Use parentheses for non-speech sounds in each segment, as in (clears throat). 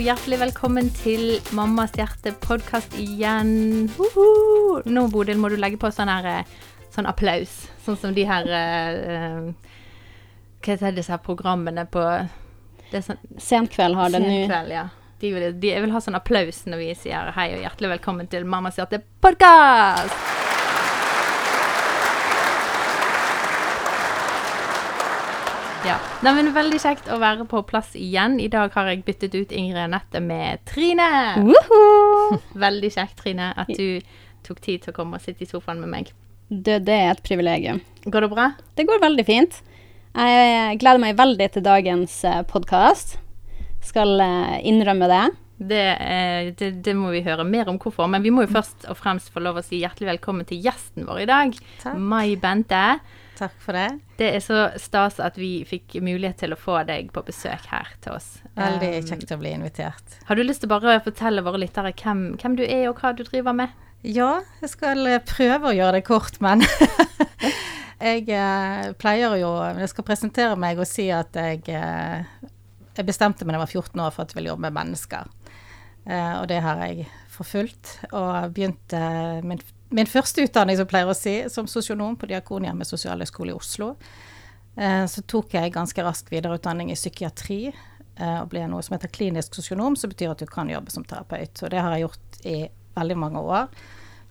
og hjertelig velkommen til Mammas hjerte-podkast igjen. Uhu. Nå, Bodil, må du legge på sånn her eh, sånn applaus. Sånn som de her uh, Hva heter disse her programmene på det sånn, Senkveld har det nå. Senkveld, ja. De vil, de, jeg vil ha sånn applaus når vi sier hei og hjertelig velkommen til Mammas hjerte-podkast. Ja. Nei, men Veldig kjekt å være på plass igjen. I dag har jeg byttet ut Ingrid Anette med Trine. Woohoo! (laughs) Veldig kjekt, Trine, at du tok tid til å komme og sitte i sofaen med meg. Det, det er et privilegium. Går det bra? Det går veldig fint. Jeg gleder meg veldig til dagens podkast. Skal eh, innrømme det. Det, eh, det, det må vi høre mer om hvorfor. Men vi må jo først og fremst få lov å si hjertelig velkommen til gjesten vår i dag. Takk. Mai Bente. Takk for det. Det er så stas at vi fikk mulighet til å få deg på besøk her til oss. Veldig Um, kjekt å bli invitert. Har du lyst til bare å fortelle våre lyttere hvem, hvem du er og hva du driver med? Ja, jeg skal eh, prøve å gjøre det kort, men (laughs) jeg eh, pleier jo Jeg skal presentere meg og si at jeg, eh, jeg bestemte meg da jeg var 14 år for at jeg ville jobbe med mennesker. Eh, og det har jeg forfulgt. Og begynte min, min første utdanning, som pleier å si, som sosionom på Diakonhjemmet sosialhøgskole i Oslo. Eh, så tok jeg ganske raskt videreutdanning i psykiatri. eh, Og ble noe som heter klinisk sosionom, som betyr at du kan jobbe som terapeut. Og det har jeg gjort i veldig mange år.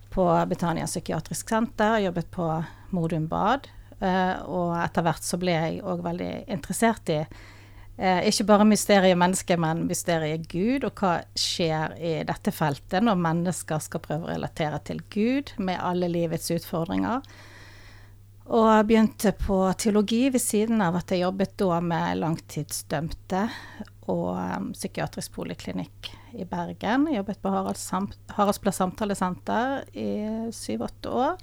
På Betania psykiatrisk senter, jobbet på Modum Bad. eh, Og etter hvert så ble jeg òg veldig interessert i eh, ikke bare mysteriet menneske, men mysteriet Gud, og hva skjer i dette feltet når mennesker skal prøve å relatere til Gud med alle livets utfordringer. Og jeg begynte på teologi ved siden av at jeg jobbet da med langtidsdømte og um, psykiatrisk poliklinikk i Bergen. Jeg jobbet på Haralds Haraldsplass samtalesenter i syv-åtte år.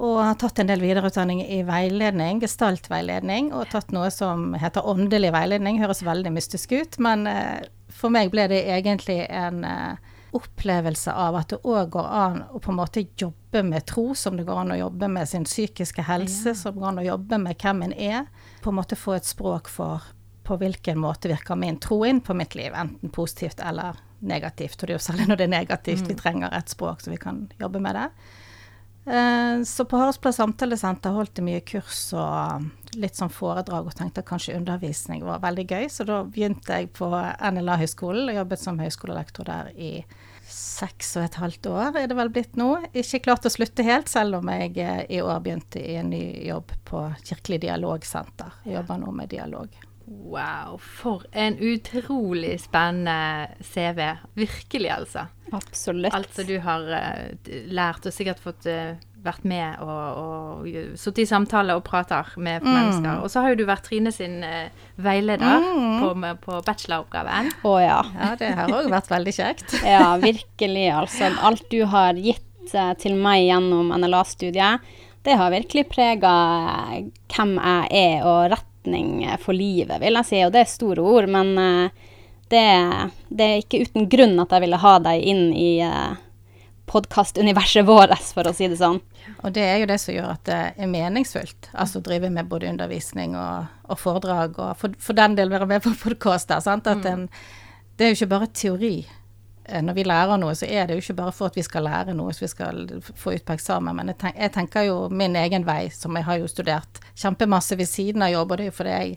Og har tatt en del videreutdanning i veiledning, gestaltveiledning, og tatt noe som heter åndelig veiledning. Høres veldig mystisk ut, men eh, for meg ble det egentlig en eh, opplevelse av at det òg går an å på en måte jobbe med tro, som det går an å jobbe med sin psykiske helse, som går an å jobbe med hvem en er. På en måte få et språk for på hvilken måte virker min tro inn på mitt liv, enten positivt eller negativt. Og det er jo særlig når det er negativt vi trenger et språk så vi kan jobbe med det. Eh, Så på Haraldsplass samtalesenter holdt jeg mye kurs og litt sånn foredrag og tenkte at kanskje undervisning var veldig gøy, så da begynte jeg på NLA-høgskolen og jobbet som høyskolelektor der i seks og et halvt år, er det vel blitt nå. Ikke klart å slutte helt, selv om jeg eh, i år begynte i en ny jobb på Kirkelig dialogsenter. Jeg jobber nå med dialog. Wow, for en utrolig spennende CV. Virkelig, altså. Absolutt. Alt som du har eh, lært og sikkert fått eh, vært med og, og sittet i samtaler og prater med mennesker. Og så har jo du vært Trine sin eh, veileder på, på bacheloroppgaven. Å ja. Ja, det har òg vært veldig kjekt. (laughs) Ja, virkelig, altså. Alt du har gitt til meg gjennom NLA-studiet, det har virkelig prega hvem jeg er, og retning for livet, vil jeg si. Og det er store ord, men det, det er ikke uten grunn at jeg ville ha deg inn i uh, podkastuniverset vårt, for å si det sånn. Og det er jo det som gjør at det er meningsfullt. Altså å drive med både undervisning og, og foredrag, og for, for den del være med på podkaster. en, det er jo ikke bare teori. Eh, Når vi lærer noe, så er det jo ikke bare for at vi skal lære noe som vi skal få ut på eksamen, men jeg, tenk, jeg tenker jo min egen vei, som jeg har jo studert kjempemasse ved siden av jobb, og det er jo fordi jeg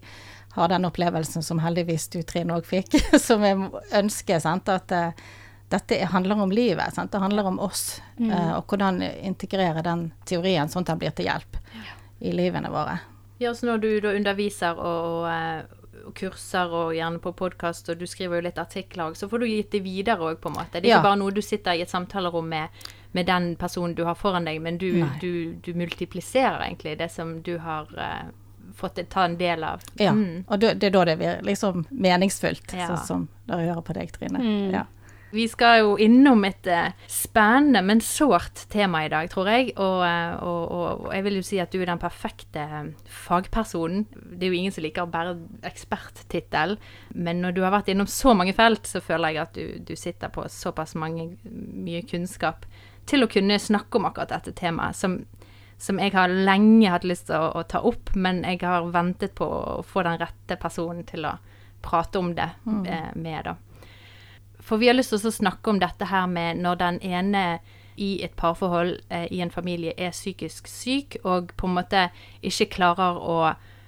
har den opplevelsen som heldigvis du Trine òg fikk, (laughs) som jeg ønsker, sant, at uh, dette er- handler om livet. Sant? Det handler om oss, eh, og hvordan integrere den teorien sånn at den blir til hjelp i livene våre. Ja, så når du da underviser og, og kurser og gjerne på podkast, og du skriver jo litt artikler òg, så får du gitt det videre òg, på en måte. Det er Ja. ikke bare noe du sitter i et samtalerom med, med den personen du har foran deg, men du, du, du multipliserer egentlig det som du har uh, fått ta en del av. Ja, Mm. og da- det er da det blir liksom meningsfullt, Ja. sånn som dere hører på deg, Trine. Mm. Ja. Vi skal jo innom et eh, spennende, men sårt tema i dag, tror jeg. Og, eh, og, og, og jeg vil jo si at du er den perfekte eh, fagpersonen. Det er jo ingen som liker bare eksperttittel. Men når du har vært innom så mange felt, så føler jeg at du, du sitter på såpass mange, mye kunnskap til å kunne snakke om akkurat dette temaet. Som, som jeg har lenge hatt lyst til å, å ta opp, men jeg har ventet på å få den rette personen til å prate om det eh, med, da. For vi har lyst til å snakke om dette her med når den ene i et parforhold eh, i en familie er psykisk syk, og på en måte ikke klarer å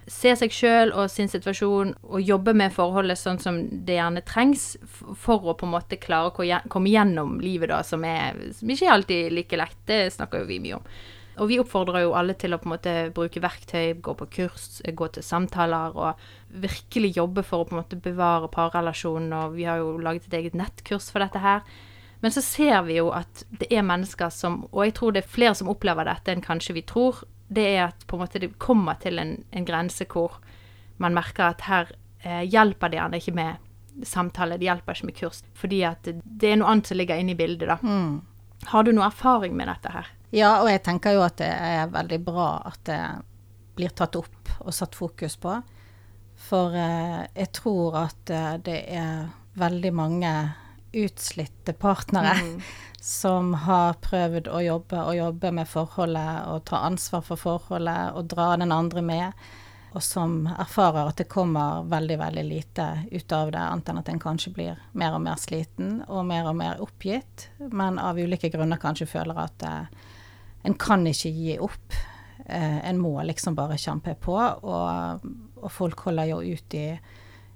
se seg sjøl og sin situasjon og jobbe med forholdet sånn som det gjerne trengs for å på en måte klare å komme gjennom livet, da, som, er, som ikke er alltid like lett. Det snakker jo vi mye om. Og vi oppfordrer jo alle til å på en måte bruke verktøy, gå på kurs, gå til samtaler og virkelig jobbe for å på en måte bevare parrelasjonen. Og vi har jo laget et eget nettkurs for dette her. Men så ser vi jo at det er mennesker som, og jeg tror det er flere som opplever dette enn kanskje vi tror, det er at på en måte det kommer til en, en grense hvor man merker at her eh, hjelper det gjerne ikke med samtale, det hjelper ikke med kurs, fordi at det, er noe annet som ligger inne i bildet, da. Har du noe erfaring med dette her? Ja, og jeg tenker jo at det er veldig bra at det blir tatt opp og satt fokus på. For eh, jeg tror at eh, det er veldig mange utslitte partnere (laughs) som har prøvd å jobbe og jobbe med forholdet og ta ansvar for forholdet og dra den andre med, og som erfarer at det kommer veldig, veldig lite ut av det, annet enn at en kanskje blir mer og mer sliten og mer og mer oppgitt, men av ulike grunner kanskje føler at eh, en kan ikke gi opp. Eh, en må liksom bare kjempe på, og, og folk holder jo ut i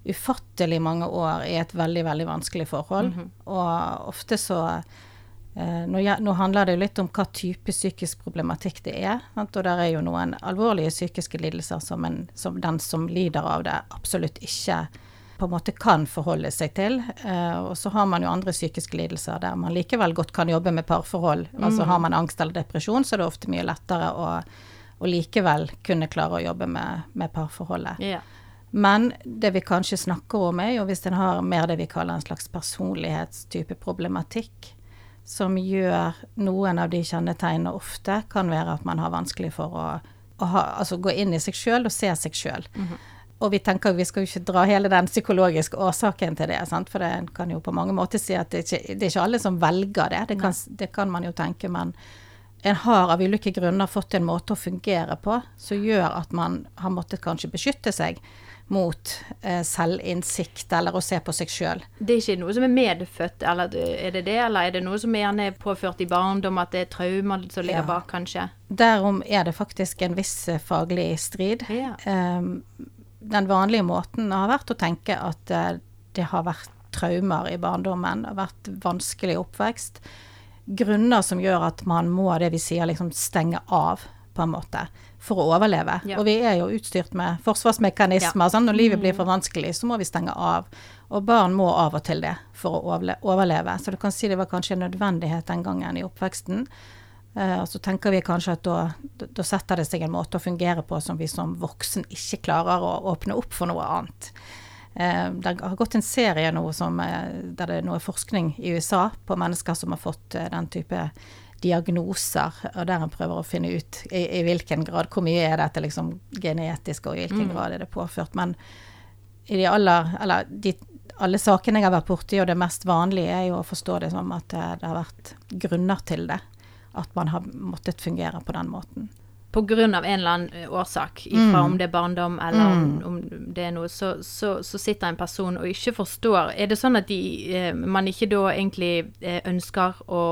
ufattelig mange år i et veldig, veldig vanskelig forhold. Og ofte så eh, nå, nå handler det jo litt om hva type psykisk problematikk det er. Sant? Og der er jo noen alvorlige psykiske lidelser som, en, som den som lider av det, absolutt ikke på en måte kan forholde seg til. Eh, og så har man jo andre psykiske lidelser der man likevel godt kan jobbe med parforhold. Altså har man angst eller depresjon, så er det ofte mye lettere å, å likevel kunne klare å jobbe med, med parforholdet. Yeah. Men det vi kanskje snakker om, er jo hvis en har mer det vi kaller en slags personlighetstype problematikk, som gjør noen av de kjennetegnene ofte kan være at man har vanskelig for å, å ha, altså gå inn i seg sjøl og se seg sjøl. Og vi tenker vi skal jo ikke dra hele den psykologiske årsaken til det, sant? for det kan jo på mange måter si at det ikke det er ikke alle som velger det. Det kan, det kan man jo tenke, men en har av ulike grunner fått en måte å fungere på som gjør at man har måttet kanskje beskytte seg mot eh, selvinnsikt eller å se på seg sjøl. Det er ikke noe som er medfødt, eller er det det? Eller er det noe som gjerne er påført i barndom, at det er traumer som ligger Ja. bak, kanskje? Derom er det faktisk en viss faglig strid. Ja. Um, den vanlige måten har vært å tenke at eh, det har vært traumer i barndommen, det har vært vanskelig oppvekst. Grunner som gjør at man må det vi sier liksom stenge av, på en måte, for å overleve. Ja. Og vi er jo utstyrt med forsvarsmekanismer. Sånn, når livet blir for vanskelig, så må vi stenge av. Og barn må av og til det for å overleve. Så du kan si det var kanskje en nødvendighet den gangen i oppveksten. Og så tenker vi kanskje at da, da- setter det seg en måte å fungere på som vi som voksen ikke klarer å åpne opp for noe annet. Eh, det har gått en serie nå som, eh, der det er noe forskning i USA på mennesker som har fått den type diagnoser, og der en prøver å finne ut i, i hvilken grad, hvor mye er dette liksom genetisk, og i hvilken grad er det påført. Men i de aller, eller de, alle sakene jeg har vært borti, og det mest vanlige er jo å forstå det som at det har vært grunner til det. At man har måttet fungere på den måten. Av en eller annen eh, årsak, ifra om det er barndom eller om, om det er noe, så, så, så sitter en person og ikke forstår. Er det sånn at de, eh, man ikke da egentlig eh, ønsker å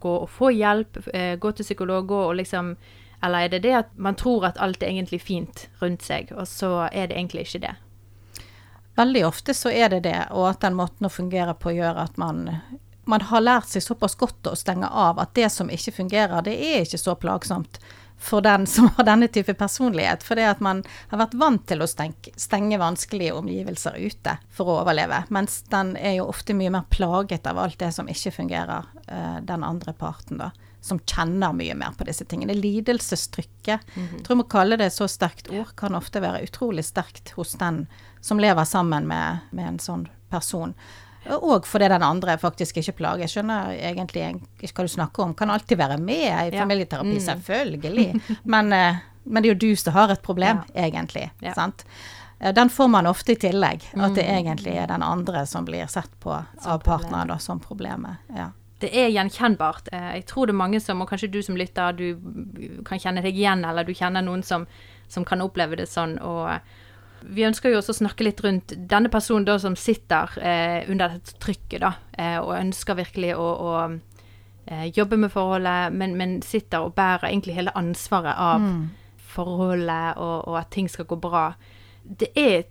gå og få hjelp, gå til psykolog, og liksom Eller er det det at man tror at alt er egentlig fint rundt seg, og så er det egentlig ikke det? Veldig ofte så er det det, og at den måten å fungere på gjør at man man har lært seg såpass godt å stenge av at det som ikke fungerer, det er ikke så plagsomt for den (laughs) som har denne type personlighet. For det at man har vært vant til å stenge, stenge vanskelige omgivelser ute for å overleve. Mens den er jo ofte mye mer plaget av alt det som ikke fungerer, eh, den andre parten, da. Som kjenner mye mer på disse tingene. Lidelsestrykket, jeg tror jeg må kalle det et så sterkt ord, kan ofte være utrolig sterkt hos den som lever sammen med, med en sånn person. Og fordi den andre faktisk ikke plager. Jeg skjønner egentlig ikke hva du snakker om. Kan alltid være med i Ja. familieterapi, Mm. selvfølgelig. (laughs) Men, eh, men det er jo du som har et problem, egentlig. Ja. Sant? Eh, Den får man ofte i tillegg. At det egentlig er den andre som blir sett på av partneren da, som problemet. Ja. det er gjenkjennbart. Eh, Jeg tror det er mange som, og kanskje du som lytter, du kan kjenne deg igjen, eller du kjenner noen som, som kan oppleve det sånn. Og vi ønsker jo også å snakke litt rundt denne personen da som sitter eh, under dette trykket, da, eh, og ønsker virkelig å, å eh, jobbe med forholdet, men, men, sitter og bærer egentlig hele ansvaret av mm. forholdet, og, og, at ting skal gå bra. Det er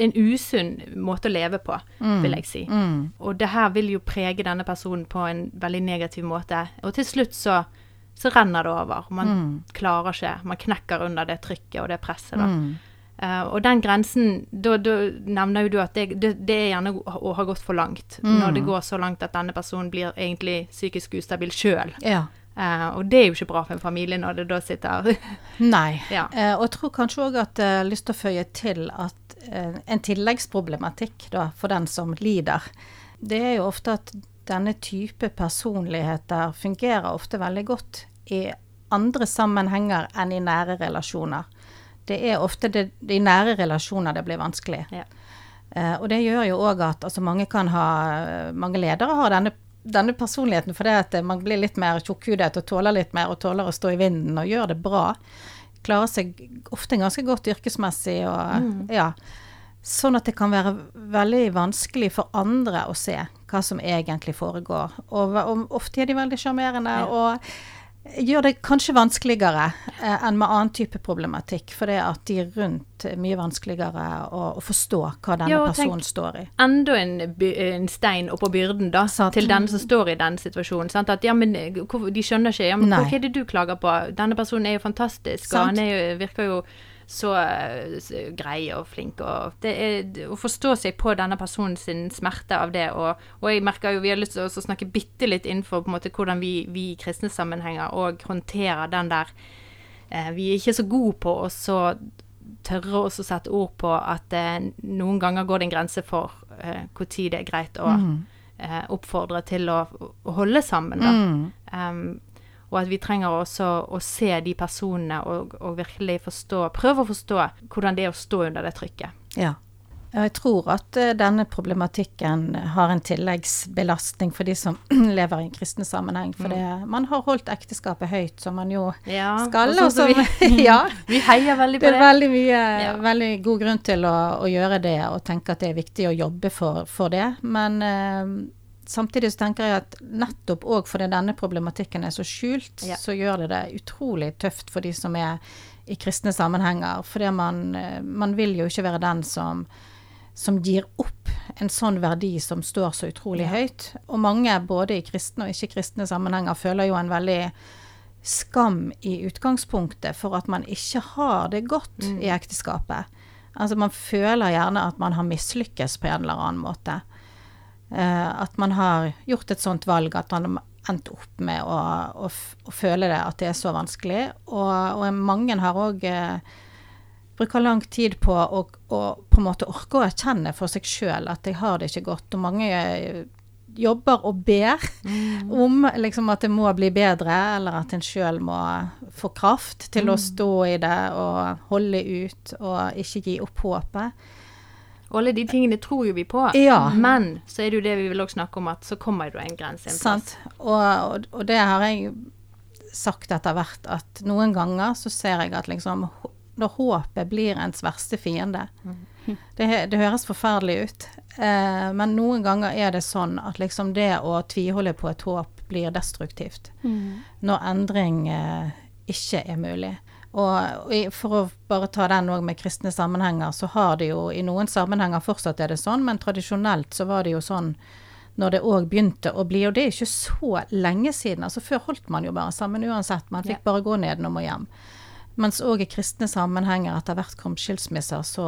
en usunn måte å leve på, mm. vil jeg si. Mm. Og det her vil jo prege denne personen på en veldig negativ måte. Og til slutt så, så renner det over. Man mm. klarer ikke. Man knekker under det trykket og det presset, da. Mm. Uh, og den grensen Da nevner jo du at det, det, det, er gjerne å ha gått for langt. Mm. Når det går så langt at denne personen blir egentlig psykisk ustabil sjøl. Ja. Uh, og det er jo ikke bra for en familie når det da sitter (laughs) Nei. Ja. Uh, og jeg tror kanskje òg at jeg har lyst til å føye til at en tilleggsproblematikk da, for den som lider, det er jo ofte at denne type personligheter fungerer ofte veldig godt i andre sammenhenger enn i nære relasjoner det er ofte det, de nære relasjoner det blir vanskelig. Ja. Uh, og det gjør jo òg at altså, mange kan ha Mange ledere har denne, denne personligheten fordi at man blir litt mer tjukkhudet og tåler litt mer og tåler å stå i vinden og gjør det bra. Klarer seg ofte ganske godt yrkesmessig og mm. ja. Sånn at det kan være veldig vanskelig for andre å se hva som egentlig foregår. Og, og ofte er de veldig sjarmerende. Ja. og gjør det kanskje vanskeligere eh, enn med annen type problematikk. For det at de rundt er mye vanskeligere å, å forstå hva denne ja, personen står i. Enda en, en stein oppå byrden da, sant. til den som står i den situasjonen. Sant? At ja, men De skjønner ikke. ja, men Hva er det du klager på? Denne personen er jo fantastisk, sant. og han er, virker jo så, så grei og flink. Og det er å forstå seg på denne personens smerte av det. Og, og, jeg merker jo vi har lyst til å snakke bitte litt innenfor på en måte hvordan vi, vi i kristne sammenhenger og håndterer den der eh, Vi er ikke så gode på å så tørre å sette ord på at eh, noen ganger går det en grense for eh, tid det er greit å mm. eh, oppfordre til å, å holde sammen. Da. Mm. Um, og at vi trenger også å se de personene og, og, virkelig forstå, prøve å forstå hvordan det er å stå under det trykket. Ja. Jeg tror at uh, denne problematikken har en tilleggsbelastning for de som (clears throat) lever i en kristne sammenheng. For det, man har holdt ekteskapet høyt, som man jo ja, skal. Og som, vi, (laughs) ja, (laughs) vi heier veldig på det. Det er veldig, mye, ja. veldig god grunn til å, å, gjøre det, og tenke at det er viktig å jobbe for, for det. Men uh, samtidig så tenker jeg at nettopp òg fordi denne problematikken er så skjult, ja. så gjør det det utrolig tøft for de som er i kristne sammenhenger. Fordi man, eh, man vil jo ikke være den som, som gir opp en sånn verdi som står så utrolig ja. høyt. Og mange, både i kristne og ikke-kristne sammenhenger, føler jo en veldig skam i utgangspunktet for at man ikke har det godt mm. i ekteskapet. Altså Man føler gjerne at man har mislykkes på en eller annen måte. Eh, at man har gjort et sånt valg at man har endt opp med å, å, å, føle det, at det er så vanskelig. Og, og mange har òg eh, bruker lang tid på å, å, på en måte orke å erkjenne for seg sjøl at jeg har det ikke godt. Og mange eh, jobber og ber mm. om liksom, at det må bli bedre, eller at en sjøl må få kraft til mm. å stå i det og holde ut og ikke gi opp håpet. Og alle de tingene tror jo vi på, ja. men så er det jo det vi vil også snakke om, at så kommer det en grense og, og, det har jeg sagt etter hvert, at noen ganger så ser jeg at liksom Når håpet blir ens verste fiende mm. det, det, høres forferdelig ut, eh, men noen ganger er det sånn at liksom det å tviholde på et håp blir destruktivt. Mm. Når endring eh, ikke er mulig. Og, for å bare ta den òg med kristne sammenhenger, så har det jo i noen sammenhenger fortsatt er det sånn, men tradisjonelt så var det jo sånn når det òg begynte å bli, og det er ikke så lenge siden. altså Før holdt man jo bare sammen uansett, man fikk bare gå nedenom og hjem. Mens òg i kristne sammenhenger etter hvert kom skilsmisser, så,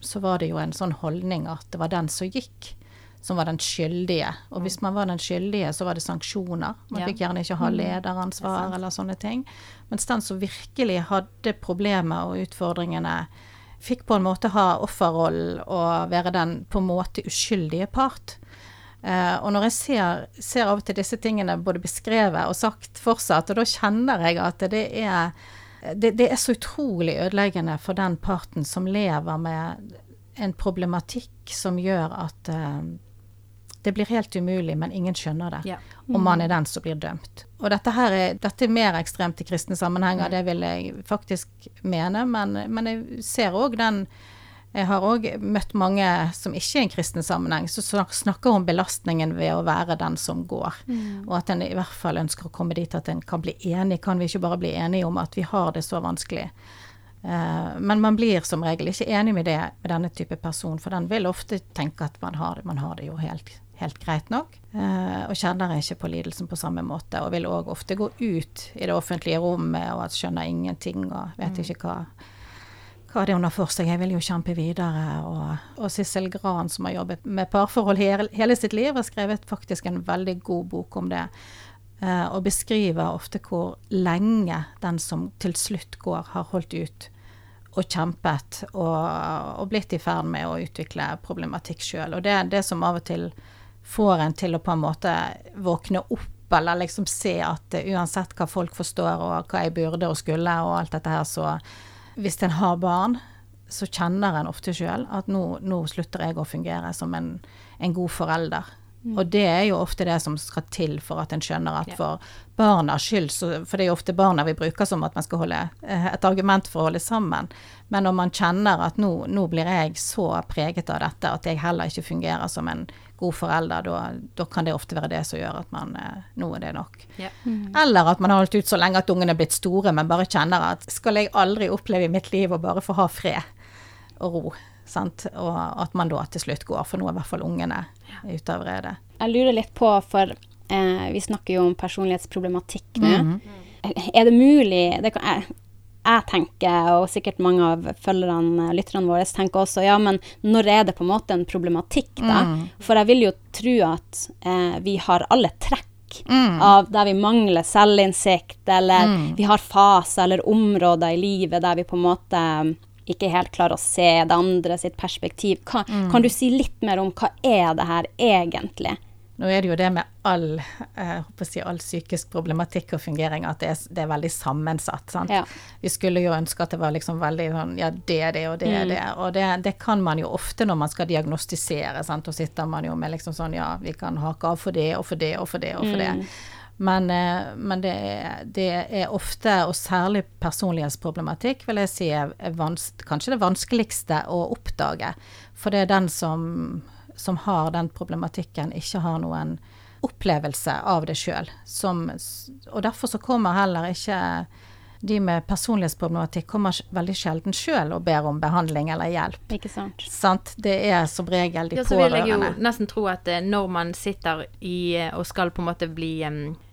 så var det jo en sånn holdning at det var den som gikk som var den skyldige. Og hvis man var den skyldige, så var det sanksjoner. Man ja. fikk gjerne ikke ha mm. lederansvar eller sånne ting. Mens den som virkelig hadde problemer og utfordringene, fikk på en måte ha offerrollen og være den på en måte uskyldige part. Uh, og når jeg ser, ser, av og til disse tingene både beskrevet og sagt fortsatt, og da kjenner jeg at det er, det, det er så utrolig ødeleggende for den parten som lever med en problematikk som gjør at uh, det blir helt umulig, men ingen skjønner det. Ja. Mm. Og man er den som blir dømt. Og dette her er, dette er mer ekstremt i kristne sammenhenger, mm. det vil jeg faktisk mene, men, men jeg ser òg den Jeg har òg møtt mange som ikke er i en kristen sammenheng, som snakker om belastningen ved å være den som går. Og at en i hvert fall ønsker å komme dit at en kan bli enig. Kan vi ikke bare bli enige om at vi har det så vanskelig? Eh, men man blir som regel ikke enig med det med denne type person, for den vil ofte tenke at man har det, man har det jo helt, helt greit nok. eh, og kjenner ikke på lidelsen på samme måte, og vil òg ofte gå ut i det offentlige rommet og skjønner ingenting og vet ikke hva hva det er hun har for seg. Jeg vil jo kjempe videre. Og, og Sissel Gran, som har jobbet med parforhold hele, hele sitt liv, har skrevet faktisk en veldig god bok om det. eh, og beskriver ofte hvor lenge den som til slutt går, har holdt ut og kjempet og, og blitt i ferd med å utvikle problematikk sjøl. Og det er det som av og til får en til å på en måte våkne opp, eller liksom se at eh, uansett hva folk forstår og hva jeg burde og skulle og alt dette her, så hvis en har barn, så kjenner en ofte sjøl at nå, nå slutter jeg å fungere som en, en god forelder. Og det er jo ofte det som skal til for at en skjønner at for barnas skyld, så, for det er jo ofte barna vi bruker som at man skal holde eh, et argument for å holde sammen. Men når man kjenner at nå, nå blir jeg så preget av dette at jeg heller ikke fungerer som en god forelder, da, da kan det ofte være det som gjør at man eh, Nå er det nok. Ja. Eller at man har holdt ut så lenge at ungene er blitt store, men bare kjenner at skal jeg aldri oppleve i mitt liv å bare få ha fred og ro. Sant? Og at man da til slutt går, for nå er i hvert fall ungene ute av redet. Jeg lurer litt på, for eh, vi snakker jo om personlighetsproblematikk nå. Mhm. Er det mulig det kan, jeg, tenker, og sikkert mange av følgerne, lytterne våre, tenker også ja, men når er det på en måte en problematikk, da? Mm. For jeg vil jo tro at eh, vi har alle trekk Mm. av der vi mangler selvinnsikt, eller vi har faser eller områder i livet der vi på en måte ikke helt klarer å se det andre sitt perspektiv. Kan, kan du si litt mer om hva er det her egentlig? Nå er det jo det med all, eh, si, all psykisk problematikk og fungering at det er, det er veldig sammensatt. Sant? Ja. Vi skulle jo ønske at det var liksom veldig sånn ja, det er det, og det er det. Og det, det kan man jo ofte når man skal diagnostisere. Sant? Og sitter man jo med liksom sånn ja, vi kan hake av for det og for det og for det og for det. Men, eh, men det, er, det er ofte, og særlig personlighetsproblematikk, vil jeg si er, kanskje det vanskeligste å oppdage. For det er den som, som har den problematikken, ikke har noen opplevelse av det sjøl. Og derfor så kommer heller ikke de med personlighetsproblematikk kommer veldig sjelden sjøl og ber om behandling eller hjelp. Ikke sant? Sant? Det er som regel de Ja, så vil jeg jo nesten tro at eh, når man sitter i eh, og skal på en måte bli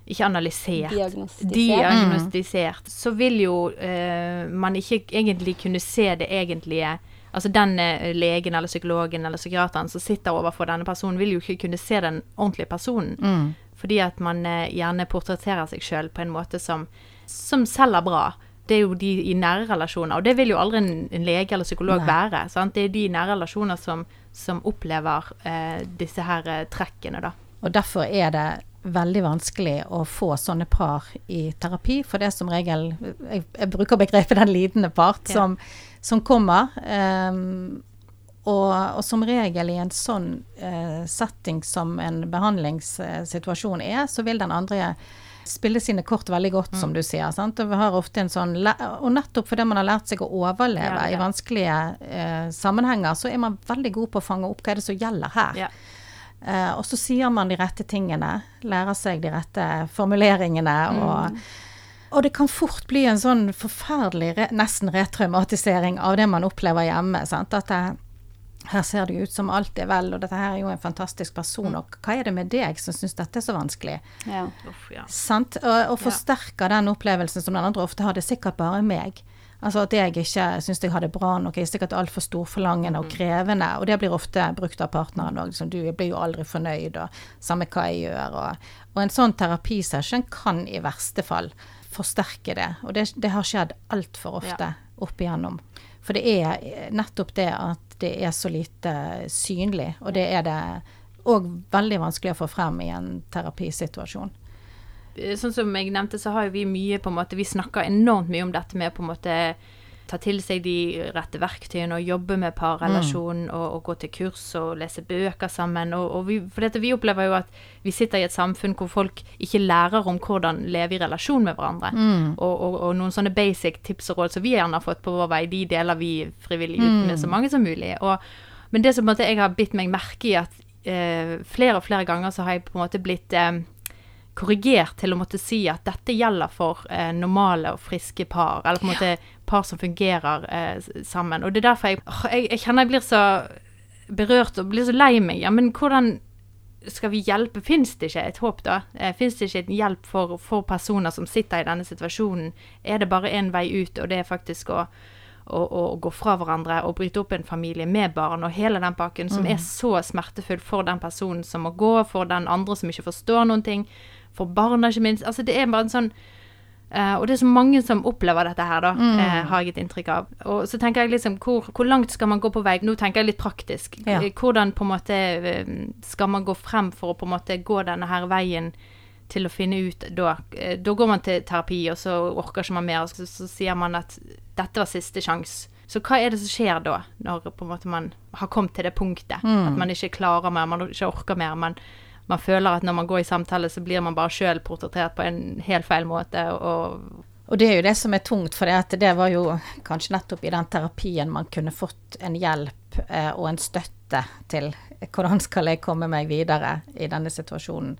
ikke analysert, Diagnostisert. diagnostisert, så vil jo eh, man ikke egentlig kunne se det egentlige Altså den eh, legen eller psykologen eller psykiateren som sitter overfor denne personen, vil jo ikke kunne se den ordentlige personen. Fordi at man eh, gjerne portretterer seg sjøl på en måte som, som selger bra. Det er jo de i nære relasjoner, og det vil jo aldri en, en lege eller psykolog Nei. være. Sant? Det er de i nære relasjoner som, som opplever eh, disse her eh, trekkene, da. Og derfor er det veldig vanskelig å få sånne par i terapi, for det er som regel Jeg, jeg bruker begrepet 'den lidende part', Ja. som, som kommer. Um, og, og som regel i en sånn uh, setting som en behandlingssituasjon er, så vil den andre spille sine kort veldig godt, som du sier. Sant? Og vi har ofte en sånn Og nettopp fordi man har lært seg å overleve Ja, ja. i vanskelige uh, sammenhenger, så er man veldig god på å fange opp hva er det som gjelder her. Ja. Uh, og så sier man de rette tingene, lærer seg de rette formuleringene, og, og det kan fort bli en sånn forferdelig, re, nesten retraumatisering av det man opplever hjemme. Sant? At det, her ser det ut som alt er vel, og dette her er jo en fantastisk person, og hva er det med deg som syns dette er så vanskelig? Ja. Uff, ja. Sant? Og, og forsterker den opplevelsen som den andre ofte har, det er sikkert bare meg. Altså at jeg ikke syns jeg har det bra nok, jeg er sikkert altfor storforlangende og krevende. Og det blir ofte brukt av partneren òg. Liksom, du jeg blir jo aldri fornøyd, og samme hva jeg gjør. Og, og en sånn terapisession kan i verste fall forsterke det. Og det, det har skjedd altfor ofte opp igjennom. For det er nettopp det at det er så lite synlig, og det er det òg veldig vanskelig å få frem i en terapisituasjon. sånn som jeg nevnte, så har jo vi mye på en måte Vi snakker enormt mye om dette med på en måte ta til seg de rette verktøyene og jobbe med parrelasjonen og, og gå til kurs og lese bøker sammen. Og, og vi, for dette, vi opplever jo at vi sitter i et samfunn hvor folk ikke lærer om hvordan leve i relasjon med hverandre. Og, og, og noen sånne basic tips og råd som vi gjerne har fått på vår vei, de deler vi frivillig ut med så mange som mulig. Men det som jeg har bitt meg merke i, at eh, flere og flere ganger så har jeg på en måte blitt eh, korrigert til å måtte si at dette gjelder for eh, normale og friske par, eller på en måte par som fungerer eh, sammen. Og det er derfor jeg, jeg, jeg kjenner jeg blir så berørt og blir så lei meg. Ja, men hvordan skal vi hjelpe? Fins det ikke et håp, da? Eh, Fins det ikke en hjelp for, for personer som sitter i denne situasjonen? Er det bare én vei ut, og det er faktisk å å, å gå fra hverandre og bryte opp en familie med barn og hele den pakken, som er så smertefull for den personen som må gå, for den andre som ikke forstår noen ting, for barna ikke minst. Altså det er bare en sånn eh, Og det er så mange som opplever dette her, da, eh, har jeg et inntrykk av. Og så tenker jeg liksom, hvor, hvor langt skal man gå på vei? Nå tenker jeg litt praktisk. Ja. Hvordan på en måte eh, skal man gå frem for å på en måte gå denne her veien til å finne ut da eh, Da går man til terapi, og så orker ikke man mer, og så, så sier man at dette var siste sjanse. Så hva er det som skjer da, når på en måte man har kommet til det punktet? At man ikke klarer mer, man ikke orker mer. Man, man føler at når man går i samtale, så blir man bare sjøl portrettert på en helt feil måte. Og, Og det er jo det som er tungt, for det, det var jo kanskje nettopp i den terapien man kunne fått en hjelp eh, og en støtte til hvordan skal jeg komme meg videre i denne situasjonen.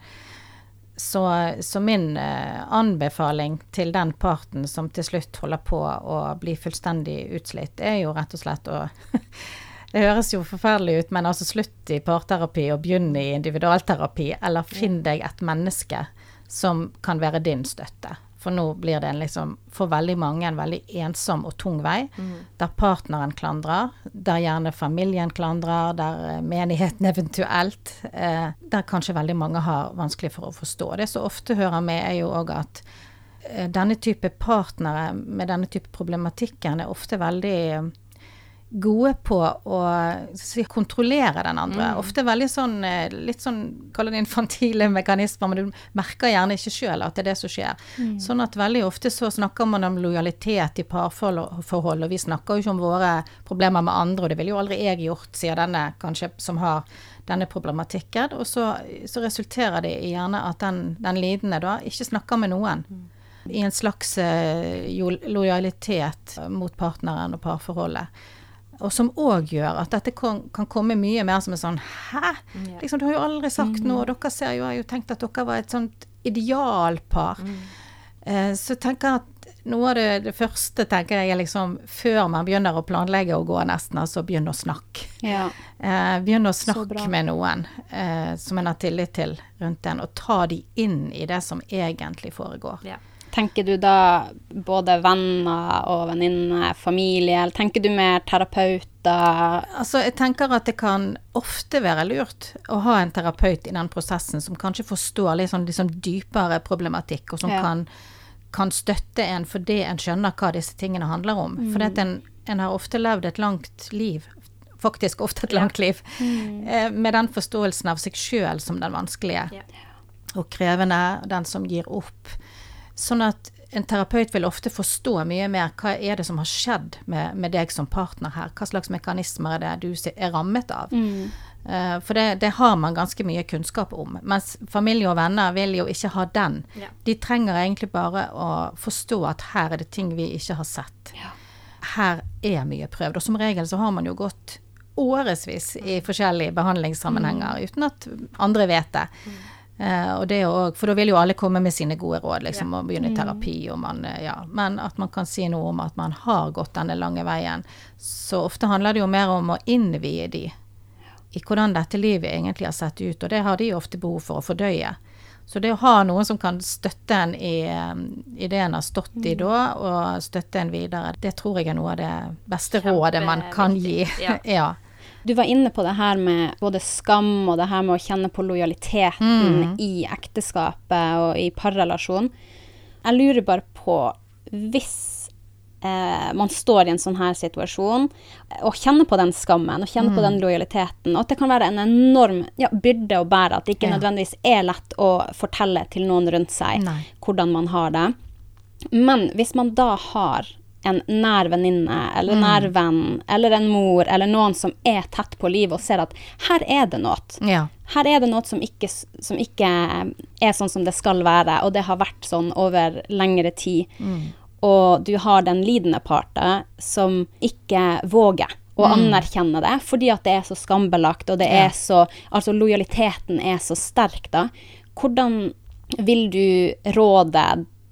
Så, så min eh, anbefaling til den parten som til slutt holder på å bli fullstendig utslitt, er jo rett og slett å (laughs) Det høres jo forferdelig ut, men altså slutt i parterapi og begynn i individualterapi, eller finn deg et menneske som kan være din støtte. For nå blir det en liksom, for veldig mange en veldig ensom og tung vei, der partneren klandrer, der gjerne familien klandrer, der eh, menigheten (laughs) eventuelt, eh, der kanskje veldig mange har vanskelig for å forstå. Det som ofte hører med, er jo òg at eh, denne type partnere med denne type problematikken er ofte veldig eh, gode på å si, kontrollere den andre. Ofte veldig sånn eh, litt sånn, kall det infantile (laughs) mekanismer, men du merker gjerne ikke sjøl at det er det som skjer. Sånn at veldig ofte så snakker man om lojalitet i parforhold, og vi snakker jo ikke om våre problemer med andre, og det ville jo aldri jeg gjort, sier denne kanskje som har denne problematikken. Og så, så resulterer det i gjerne at den, den lidende da ikke snakker med noen. I en slags eh, jo- lojalitet mot partneren og parforholdet. Og som òg gjør at dette kan, kan komme mye mer som en sånn Hæ? Liksom, du har jo aldri sagt noe, og dere ser jo, har jo tenkt at dere var et sånt idealpar. Eh, så jeg at noe av det, det første tenker jeg er liksom før man begynner å planlegge å gå nesten, altså begynn å snakke. Ja. Eh, begynn å snakke med noen eh, som en har tillit til rundt en, og ta de inn i det som egentlig foregår. ja. Tenker du da både venner og venninner, familie, eller tenker du mer terapeuter? Altså, jeg tenker at det kan ofte være lurt å ha en terapeut i den prosessen som kanskje forstår litt sånn, litt sånn dypere problematikk, og som Ja. kan, kan støtte en fordi en skjønner hva disse tingene handler om. For Mm. en, en har ofte levd et langt liv, faktisk ofte et langt liv, mm. med den forståelsen av seg sjøl som den vanskelige Ja. og krevende, den som gir opp. Sånn at en terapeut vil ofte forstå mye mer hva er det som har skjedd med, med deg som partner her. Hva slags mekanismer er det du er rammet av? Eh, for det, det har man ganske mye kunnskap om. Mens familie og venner vil jo ikke ha den. Ja. De trenger egentlig bare å forstå at her er det ting vi ikke har sett. Her er mye prøvd. Og som regel så har man jo gått årevis i forskjellige behandlingssammenhenger uten at andre vet det. Eh, og det også, for da vil jo alle komme med sine gode råd, liksom, og begynne i terapi. Og man, eh, ja. Men at man kan si noe om at man har gått denne lange veien. Så ofte handler det jo mer om å innvie de i hvordan dette livet egentlig har sett ut, og det har de ofte behov for å fordøye. Så det å ha noen som kan støtte en i, eh, i det en har stått i da, og støtte en videre, det tror jeg er noe av det beste rådet man kan gi. Ja. (laughs) ja. Du var inne på det her med både skam og det her med å kjenne på lojaliteten i ekteskapet og i parrelasjon. Jeg lurer bare på, hvis eh, man står i en sånn her situasjon og kjenner på den skammen og kjenner på den lojaliteten, og at det kan være en enorm ja, byrde å bære, at det ikke Ja. nødvendigvis er lett å fortelle til noen rundt seg Nei. hvordan man har det. Men hvis man da har en nær venninne eller mm. nær venn eller en mor eller noen som er tett på livet og ser at her er det noe. Ja. Her er det noe som ikke, som ikke er sånn som det skal være, og det har vært sånn over lengre tid. Og du har den lidende parten som ikke våger å anerkjenne det, fordi at det er så skambelagt, og det er så Altså lojaliteten er så sterk, da. Hvordan vil du råde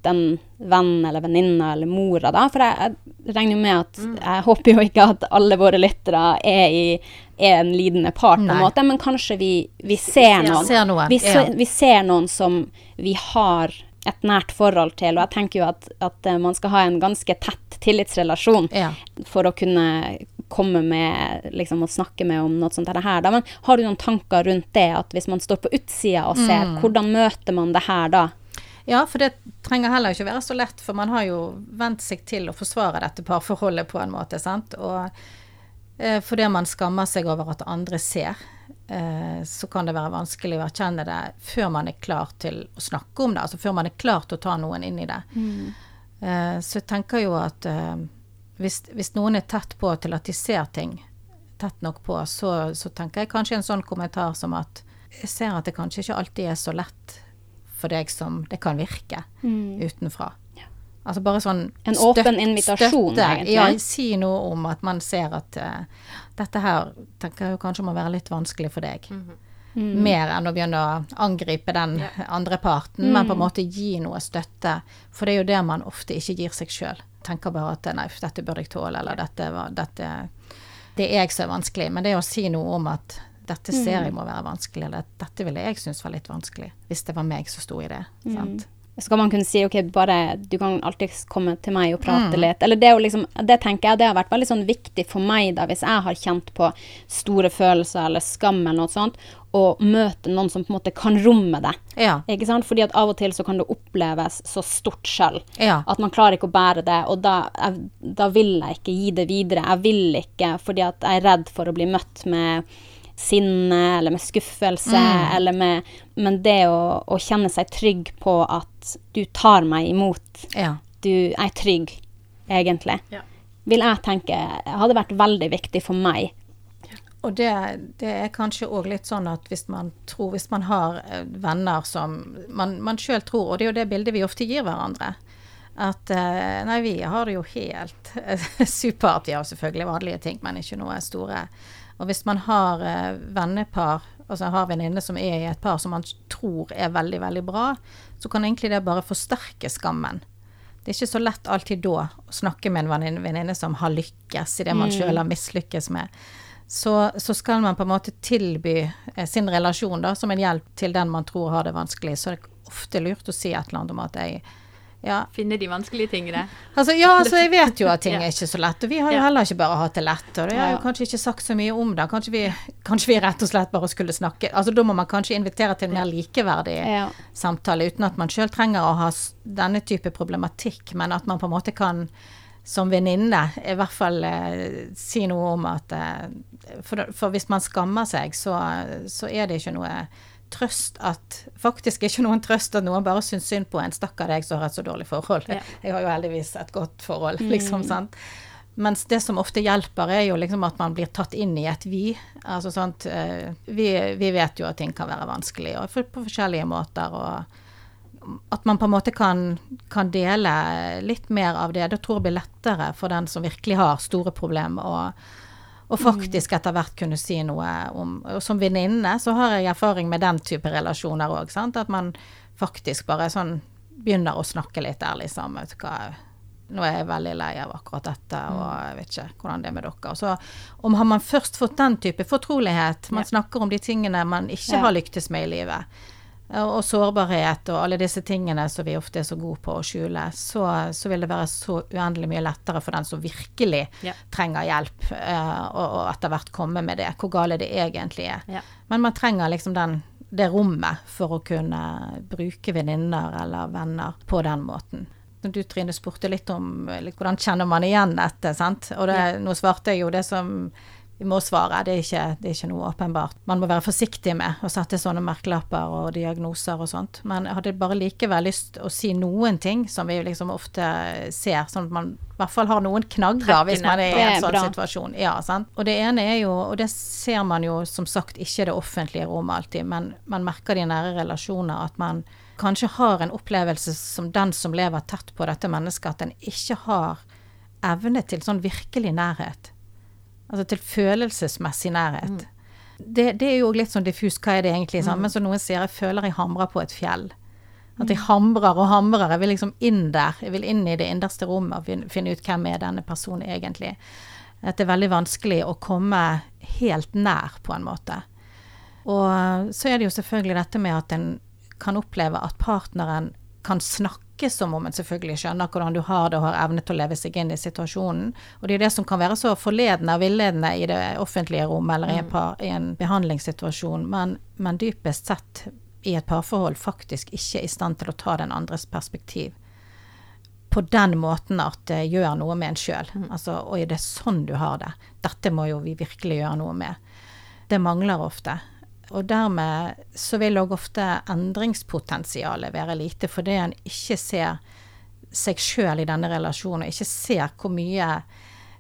den venn eller venninne eller mora, da? For jeg, jeg regner jo med at Jeg håper jo ikke at alle våre lyttere er i er en lidende part, på en måte, men kanskje vi, vi ser ser- noen. ser noen, vi, ja. vi ser noen som vi har et nært forhold til, og jeg tenker jo at, at eh, man skal ha en ganske tett tillitsrelasjon Ja. for å kunne komme med liksom og snakke med om noe sånt her. Da. Men har du noen tanker rundt det, at hvis man står på utsida og ser, Mm. hvordan møter man det her da? Ja, for det trenger heller ikke være så lett, for man har jo vent seg til å forsvare dette parforholdet på en måte, sant. Og eh, fordi man skammer seg over at andre ser, eh, så kan det være vanskelig å erkjenne det før man er klar til å snakke om det, altså før man er klar til å ta noen inn i det. Eh, så jeg tenker jo at eh, hvis, hvis noen er tett på til at de ser ting tett nok på, så, så tenker jeg kanskje en sånn kommentar som at jeg ser at det kanskje ikke alltid er så lett for deg som det kan virke utenfra. Altså bare sånn En åpen invitasjon, støtte. egentlig. Ja, si noe om at man ser at uh, dette her tenker jeg kanskje må være litt vanskelig for deg. Mer enn å begynne å angripe den andre parten, men på en måte gi noe støtte. For det er jo det man ofte ikke gir seg sjøl. Tenker bare at nei, dette burde jeg tåle, eller dette, var, dette Det er jeg som er vanskelig. Men det å si noe om at dette ser jeg må være vanskelig, eller dette ville jeg synes var litt vanskelig, hvis det var meg som sto i det. Sant? Skal man kunne si ok, bare du kan alltid komme til meg og prate Mm. litt. Eller det liksom, det tenker jeg det har vært veldig sånn viktig for meg da, hvis jeg har kjent på store følelser eller skam eller noe sånt, å møte noen som på en måte kan romme det. Ja. Ikke sant? Fordi at av og til så kan det oppleves så stort selv. Ja. At man klarer ikke å bære det, og da, jeg, da vil jeg ikke gi det videre. Jeg vil ikke, fordi at jeg er redd for å bli møtt med sinne eller med skuffelse, eller med Men det å, å kjenne seg trygg på at du tar meg imot, ja. du er trygg, egentlig, Ja. vil jeg tenke hadde vært veldig viktig for meg. Og det, det er kanskje òg litt sånn at hvis man tror Hvis man har eh, venner som man, man sjøl tror, og det er jo det bildet vi ofte gir hverandre At eh, nei, vi har det jo helt (laughs) supert. Vi har selvfølgelig vanlige ting, men ikke noe store. Og hvis man har eh, vennepar, altså har venninne som er i et par som man tror er veldig, veldig bra, så kan egentlig det bare forsterke skammen. Det er ikke så lett alltid da å snakke med en venninne- som har lykkes i det man sjøl har mislykkes med. Så, så skal man på en måte tilby eh, sin relasjon da, som en hjelp til den man tror har det vanskelig. Så det er ofte lurt å si et eller annet om at jeg ja, Finne de vanskelige tingene. Altså, ja, altså jeg (laughs) vet jo at ting er ikke så lett, og vi har jo heller ikke bare hatt det lett. Og det har jo kanskje ikke sagt så mye om det. Kanskje vi, kanskje vi rett og slett bare skulle snakke Altså da må man kanskje invitere til en mer likeverdig Ja. samtale, uten at man sjøl trenger å ha denne type problematikk, men at man på en måte kan som venninne i hvert fall eh, si noe om at eh, for, for hvis man skammer seg, så, så er det ikke noe trøst at Faktisk ikke noen trøst at noen bare syns synd på en. Stakkar deg som har et så dårlig forhold. Ja. (laughs) Jeg har jo heldigvis et godt forhold, liksom. sant? Mens det som ofte hjelper, er jo liksom at man blir tatt inn i et vi. Altså sånt eh, vi, vi vet jo at ting kan være vanskelig, og på forskjellige måter. og at man på en måte kan, kan dele litt mer av det. Det tror jeg blir lettere for den som virkelig har store problemer. Og, og faktisk etter hvert kunne si noe om Og som venninne så har jeg erfaring med den type relasjoner òg. At man faktisk bare sånn begynner å snakke litt ærlig sammen. Vet du hva, nå er jeg veldig lei av akkurat dette, og jeg vet ikke hvordan det er med dere. Så om har man først fått den type fortrolighet, man Ja. snakker om de tingene man ikke Ja. har lyktes med i livet, og sårbarhet og alle disse tingene som vi ofte er så gode på å skjule, så, så vil det være så uendelig mye lettere for den som virkelig Ja. trenger hjelp, uh, og, og etter hvert komme med det, hvor gale det egentlig er. Ja. Men man trenger liksom den, det rommet for å kunne bruke venninner eller venner på den måten. Du Trine spurte litt om eh, litt, hvordan kjenner man igjen dette, sant. Og det, Ja. nå svarte jeg jo det som vi må svare. Det er, ikke, det er ikke noe åpenbart. Man må være forsiktig med å sette sånne merkelapper og diagnoser og sånt. Men jeg hadde bare likevel lyst å si noen ting som vi liksom ofte ser, sånn at man i hvert fall har noen knagger hvis man er i en sånn situasjon. Ja, sant? Og det ene er jo, og det ser man jo som sagt ikke det offentlige rommet alltid, men man merker det i nære relasjoner at man kanskje har en opplevelse som den som lever tett på dette mennesket, at en ikke har evne til sånn virkelig nærhet. Altså til følelsesmessig nærhet. Mm. Det, det, er jo litt sånn diffust, hva er det egentlig? Mm. Men som noen sier, jeg føler jeg hamrer på et fjell. At jeg mm. hamrer og hamrer. Jeg vil liksom inn der. Jeg vil inn i det innerste rommet og finne ut hvem er denne personen egentlig. At det er veldig vanskelig å komme helt nær, på en måte. Og så er det jo selvfølgelig dette med at en kan oppleve at partneren kan snakke snakke som om en selvfølgelig skjønner hvordan du har det og har evne til å leve seg inn i situasjonen. Og det er det som kan være så forledende og villedende i det offentlige rom eller i en, mm. par, i en behandlingssituasjon, men, men, dypest sett i et parforhold faktisk ikke er i stand til å ta den andres perspektiv. På den måten at det gjør noe med en sjøl. Mm. Altså, Oi, det er sånn du har det. Dette må jo vi virkelig gjøre noe med. Det mangler ofte. Og dermed så vil òg ofte endringspotensialet være lite, fordi en ikke ser seg sjøl i denne relasjonen, og ikke ser hvor mye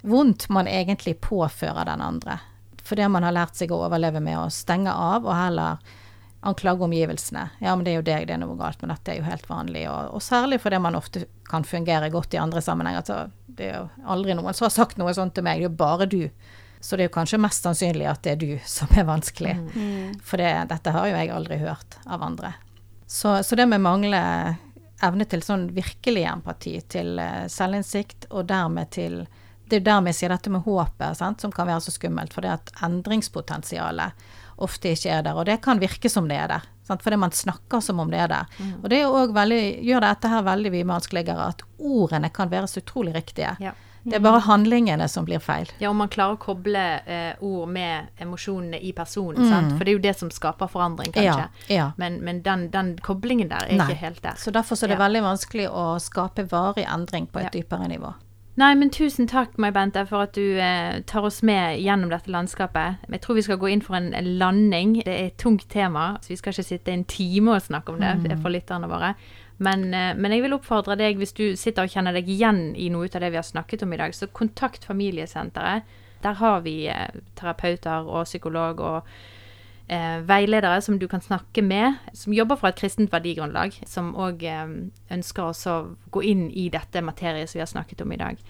vondt man egentlig påfører den andre. Fordi man har lært seg å overleve med å stenge av, og heller anklage omgivelsene. Ja, men det er jo deg, det er noe galt, men dette er jo helt vanlig. Og, og særlig fordi man ofte kan fungere godt i andre sammenhenger. Så det er jo aldri noen som har sagt noe sånt til meg, det er jo bare du så det er jo kanskje mest sannsynlig at det er du som er vanskelig. Mm. mm. For det, dette har jo jeg aldri hørt av andre. Så, så det med mangle evne til sånn virkelig empati, til uh, selvinnsikt, og dermed til Det er jo dermed jeg sier dette med håpet, sant, som kan være så skummelt. For det at endringspotensialet ofte ikke er der. Og det kan virke som det er der. Sant? Fordi man snakker som om det er der. Mm. Og det veldig, gjør dette her veldig mye vanskeligere at ordene kan være så utrolig riktige. Ja. Det er bare handlingene som blir feil. Ja, om man klarer å koble eh, ord med emosjonene i personen. Mm. For det er jo det som skaper forandring, kanskje. Ja, ja. Men, men den, den, koblingen der er Nei. ikke helt der. Så derfor er det ja. veldig vanskelig å skape varig endring på et dypere nivå. Nei, men tusen takk, Mai Bente, for at du eh, tar oss med gjennom dette landskapet. Jeg tror vi skal gå inn for en landing. Det er et tungt tema, så vi skal ikke sitte en time og snakke om det mm. for lytterne våre. Men, eh, men, jeg vil oppfordre deg, hvis du sitter og kjenner deg igjen i noe av det vi har snakket om i dag, så kontakt familiesenteret. Der har vi eh, terapeuter og psykolog og eh, veiledere som du kan snakke med, som jobber fra et kristent verdigrunnlag, som òg eh, ønsker å gå inn i dette materiet som vi har snakket om i dag.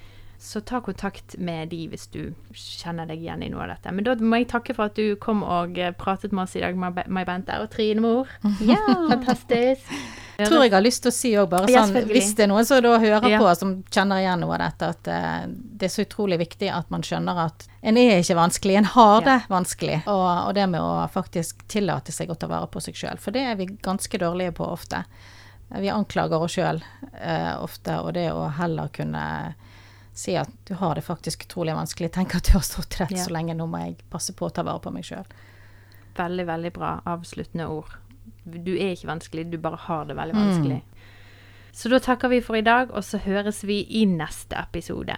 Så ta kontakt med de hvis du kjenner deg igjen i noe av dette. Men da må jeg takke for at du kom og eh, pratet med oss i dag, May Bente og Trine Mor. (laughs) Ja, fantastisk. Jeg tror jeg har lyst til å si òg bare sånn, ja, hvis det er noen som da hører ja. på som kjenner igjen noe av dette, at uh, det er så utrolig viktig at man skjønner at en er ikke vanskelig, en har det ja. vanskelig. Og, og, det med å faktisk tillate seg å ta vare på seg sjøl, for det er vi ganske dårlige på ofte. Vi anklager oss sjøl uh, ofte, og det å heller kunne si at du har det faktisk utrolig vanskelig. Tenk at du har stått rett ja. så lenge, nå må jeg passe på å ta vare på meg sjøl. Veldig, veldig bra avsluttende ord. Du er ikke vanskelig, du bare har det veldig vanskelig. Mm. Så da takker vi for i dag, og så høres vi i neste episode.